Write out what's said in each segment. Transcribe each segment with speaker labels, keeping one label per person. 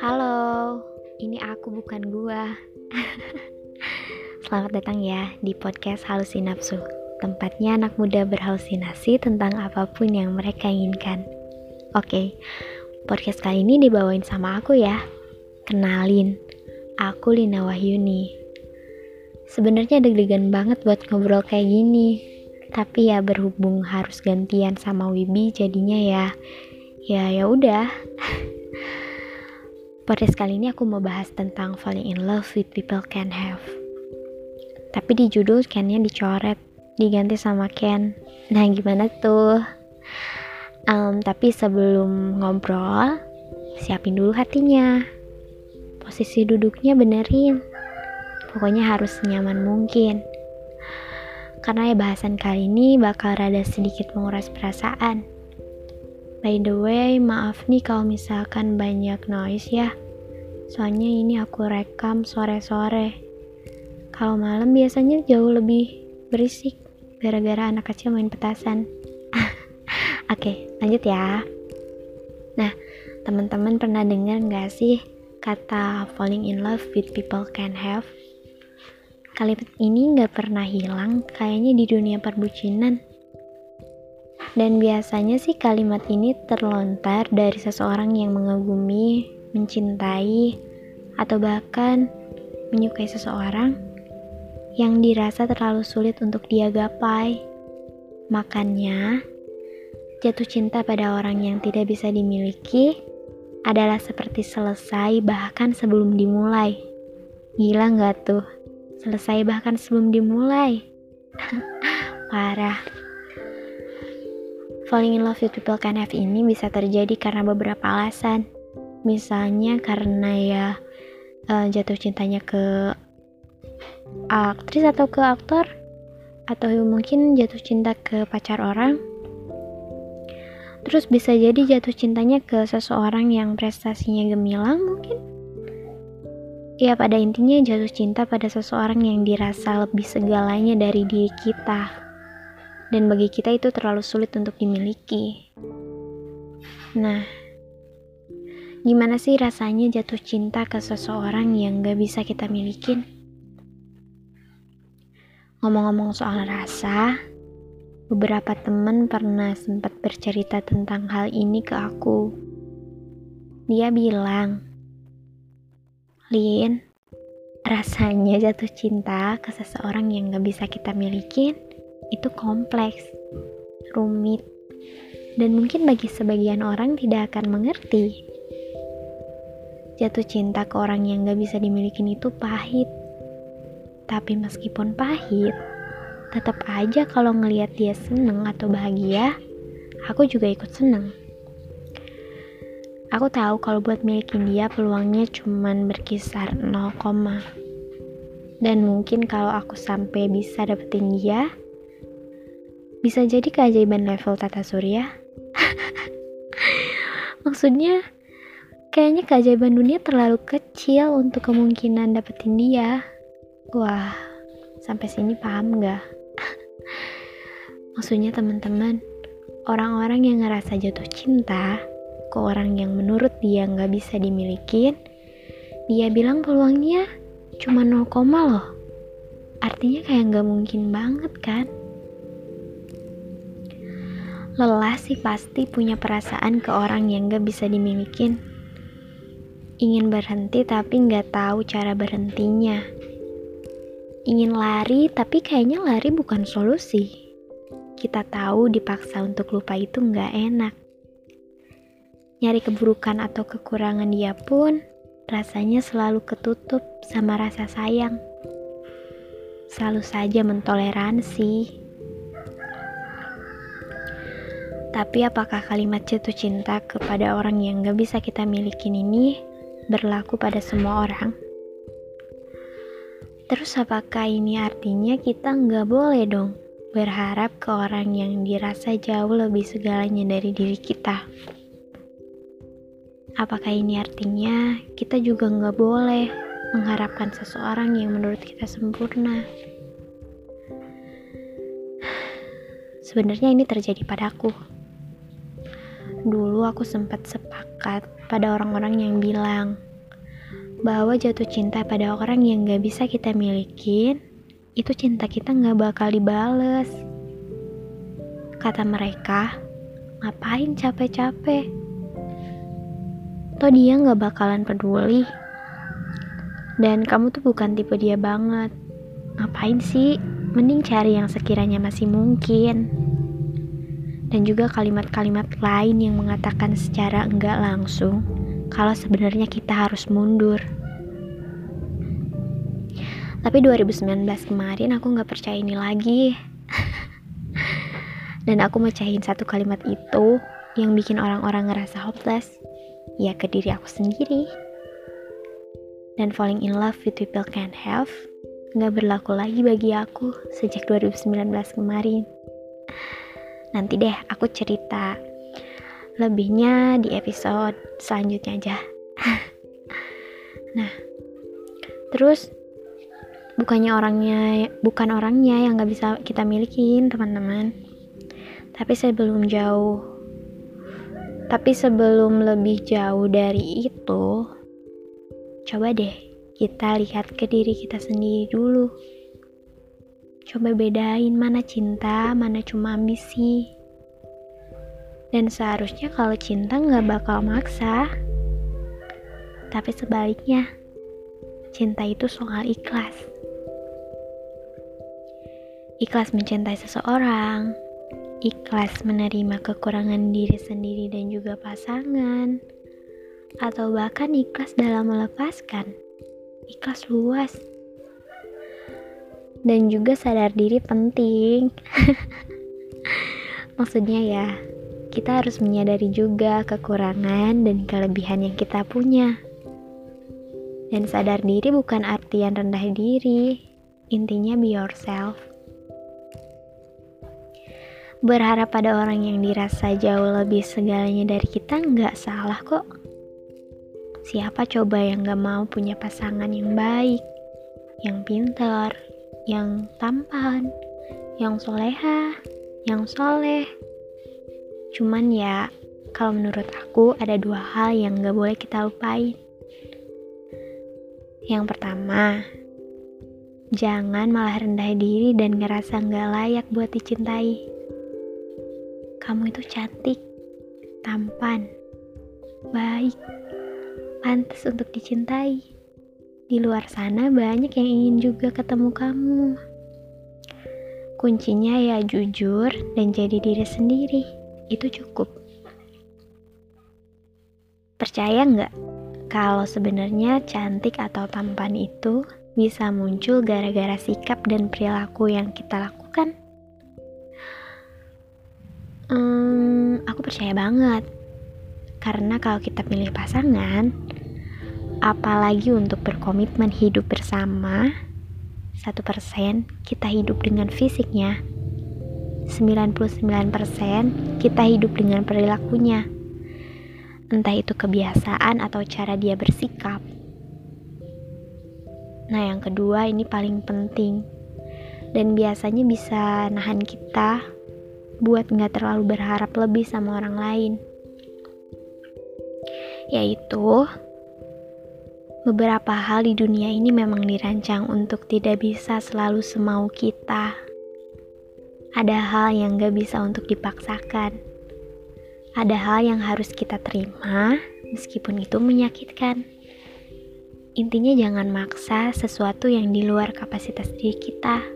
Speaker 1: Halo, ini aku bukan gua. Selamat datang ya di podcast Halusinapsu. Tempatnya anak muda berhalusinasi tentang apa pun yang mereka inginkan. Oke, podcast kali ini dibawain sama aku ya. Kenalin, aku Lina Wahyuni. Sebenarnya deg-degan banget buat ngobrol kayak gini. Tapi ya berhubung harus gantian sama Wibi jadinya ya ya ya udah. Podcast kali ini aku mau bahas tentang falling in love with people can have. Tapi di judul Ken-nya dicoret, diganti sama Ken. Nah gimana tuh? Um, tapi sebelum ngobrol, siapin dulu hatinya. Posisi duduknya benerin. Pokoknya harus nyaman mungkin. Karena ya bahasan kali ini bakal rada sedikit menguras perasaan. By the way, maaf nih kalau misalkan banyak noise ya. Soalnya ini aku rekam sore-sore. Kalau malam biasanya jauh lebih berisik gara-gara anak kecil main petasan. Oke, lanjut ya. Nah, teman-teman pernah dengar nggak sih kata falling in love with people can have? Kalimat ini nggak pernah hilang kayaknya di dunia perbucinan dan biasanya sih kalimat ini terlontar dari seseorang yang mengagumi, mencintai, atau bahkan menyukai seseorang yang dirasa terlalu sulit untuk dia gapai. Makanya, jatuh cinta pada orang yang tidak bisa dimiliki adalah seperti selesai bahkan sebelum dimulai. Gila nggak tuh? Selesai bahkan sebelum dimulai. Parah. Falling in love with people can have ini bisa terjadi karena beberapa alasan. Misalnya karena ya uh, jatuh cintanya ke aktris atau ke aktor atau mungkin jatuh cinta ke pacar orang. Terus bisa jadi jatuh cintanya ke seseorang yang prestasinya gemilang mungkin. Ya pada intinya jatuh cinta pada seseorang yang dirasa lebih segalanya dari diri kita dan bagi kita itu terlalu sulit untuk dimiliki. Nah, gimana sih rasanya jatuh cinta ke seseorang yang gak bisa kita milikin? Ngomong-ngomong soal rasa, beberapa temen pernah sempat bercerita tentang hal ini ke aku. Dia bilang, Lin, rasanya jatuh cinta ke seseorang yang gak bisa kita milikin itu kompleks, rumit, dan mungkin bagi sebagian orang tidak akan mengerti. Jatuh cinta ke orang yang gak bisa dimiliki itu pahit. Tapi meskipun pahit, tetap aja kalau ngelihat dia seneng atau bahagia, aku juga ikut seneng. Aku tahu kalau buat milikin dia peluangnya cuman berkisar 0, dan mungkin kalau aku sampai bisa dapetin dia, bisa jadi keajaiban level tata surya. Maksudnya, kayaknya keajaiban dunia terlalu kecil untuk kemungkinan dapetin dia. Wah, sampai sini paham gak? Maksudnya teman-teman, orang-orang yang ngerasa jatuh cinta ke orang yang menurut dia nggak bisa dimiliki, dia bilang peluangnya cuma 0, loh. Artinya kayak nggak mungkin banget kan? Lelah sih pasti punya perasaan ke orang yang gak bisa dimilikin. Ingin berhenti tapi gak tahu cara berhentinya. Ingin lari tapi kayaknya lari bukan solusi. Kita tahu dipaksa untuk lupa itu gak enak. Nyari keburukan atau kekurangan dia pun rasanya selalu ketutup sama rasa sayang. Selalu saja mentoleransi Tapi apakah kalimat jatuh cinta kepada orang yang gak bisa kita milikin ini berlaku pada semua orang? Terus apakah ini artinya kita nggak boleh dong berharap ke orang yang dirasa jauh lebih segalanya dari diri kita? Apakah ini artinya kita juga nggak boleh mengharapkan seseorang yang menurut kita sempurna? Sebenarnya ini terjadi padaku dulu aku sempat sepakat pada orang-orang yang bilang bahwa jatuh cinta pada orang yang gak bisa kita milikin, itu cinta kita gak bakal dibales. Kata mereka, ngapain capek-capek? Toh dia gak bakalan peduli. Dan kamu tuh bukan tipe dia banget. Ngapain sih? Mending cari yang sekiranya masih mungkin dan juga kalimat-kalimat lain yang mengatakan secara enggak langsung kalau sebenarnya kita harus mundur. Tapi 2019 kemarin aku nggak percaya ini lagi. dan aku mecahin satu kalimat itu yang bikin orang-orang ngerasa hopeless. Ya ke diri aku sendiri. Dan falling in love with people can have nggak berlaku lagi bagi aku sejak 2019 kemarin. Nanti deh aku cerita lebihnya di episode selanjutnya aja. nah, terus bukannya orangnya bukan orangnya yang nggak bisa kita milikin teman-teman, tapi sebelum jauh, tapi sebelum lebih jauh dari itu, coba deh kita lihat ke diri kita sendiri dulu. Coba bedain mana cinta, mana cuma ambisi. Dan seharusnya kalau cinta nggak bakal maksa. Tapi sebaliknya, cinta itu soal ikhlas. Ikhlas mencintai seseorang, ikhlas menerima kekurangan diri sendiri dan juga pasangan, atau bahkan ikhlas dalam melepaskan. Ikhlas luas dan juga sadar diri penting. Maksudnya ya, kita harus menyadari juga kekurangan dan kelebihan yang kita punya. Dan sadar diri bukan artian rendah diri, intinya be yourself. Berharap pada orang yang dirasa jauh lebih segalanya dari kita nggak salah kok. Siapa coba yang gak mau punya pasangan yang baik, yang pintar, yang tampan, yang soleha, yang soleh. Cuman ya, kalau menurut aku ada dua hal yang gak boleh kita lupain. Yang pertama, jangan malah rendah diri dan ngerasa gak layak buat dicintai. Kamu itu cantik, tampan, baik, pantas untuk dicintai. Di luar sana banyak yang ingin juga ketemu kamu. Kuncinya ya jujur dan jadi diri sendiri. Itu cukup. Percaya nggak kalau sebenarnya cantik atau tampan itu bisa muncul gara-gara sikap dan perilaku yang kita lakukan? Hmm, aku percaya banget. Karena kalau kita pilih pasangan, apalagi untuk berkomitmen hidup bersama, satu persen kita hidup dengan fisiknya, 99% kita hidup dengan perilakunya. Entah itu kebiasaan atau cara dia bersikap. Nah, yang kedua ini paling penting dan biasanya bisa nahan kita buat nggak terlalu berharap lebih sama orang lain. Yaitu Beberapa hal di dunia ini memang dirancang untuk tidak bisa selalu semau kita. Ada hal yang gak bisa untuk dipaksakan. Ada hal yang harus kita terima, meskipun itu menyakitkan. Intinya jangan maksa sesuatu yang di luar kapasitas diri kita.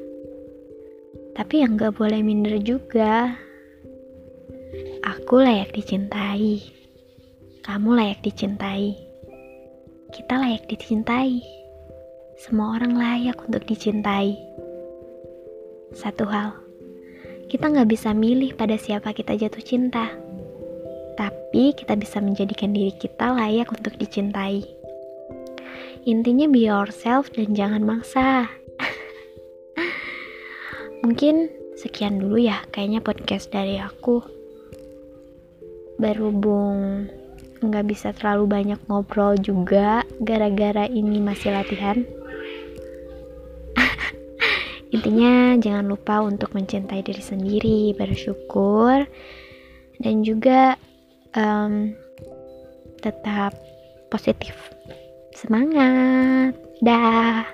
Speaker 1: Tapi yang gak boleh minder juga. Aku layak dicintai. Kamu layak dicintai kita layak dicintai. Semua orang layak untuk dicintai. Satu hal, kita nggak bisa milih pada siapa kita jatuh cinta, tapi kita bisa menjadikan diri kita layak untuk dicintai. Intinya be yourself dan jangan maksa. Mungkin sekian dulu ya, kayaknya podcast dari aku. Berhubung nggak bisa terlalu banyak ngobrol juga gara-gara ini masih latihan. Intinya jangan lupa untuk mencintai diri sendiri bersyukur dan juga um, tetap positif. Semangat. Dah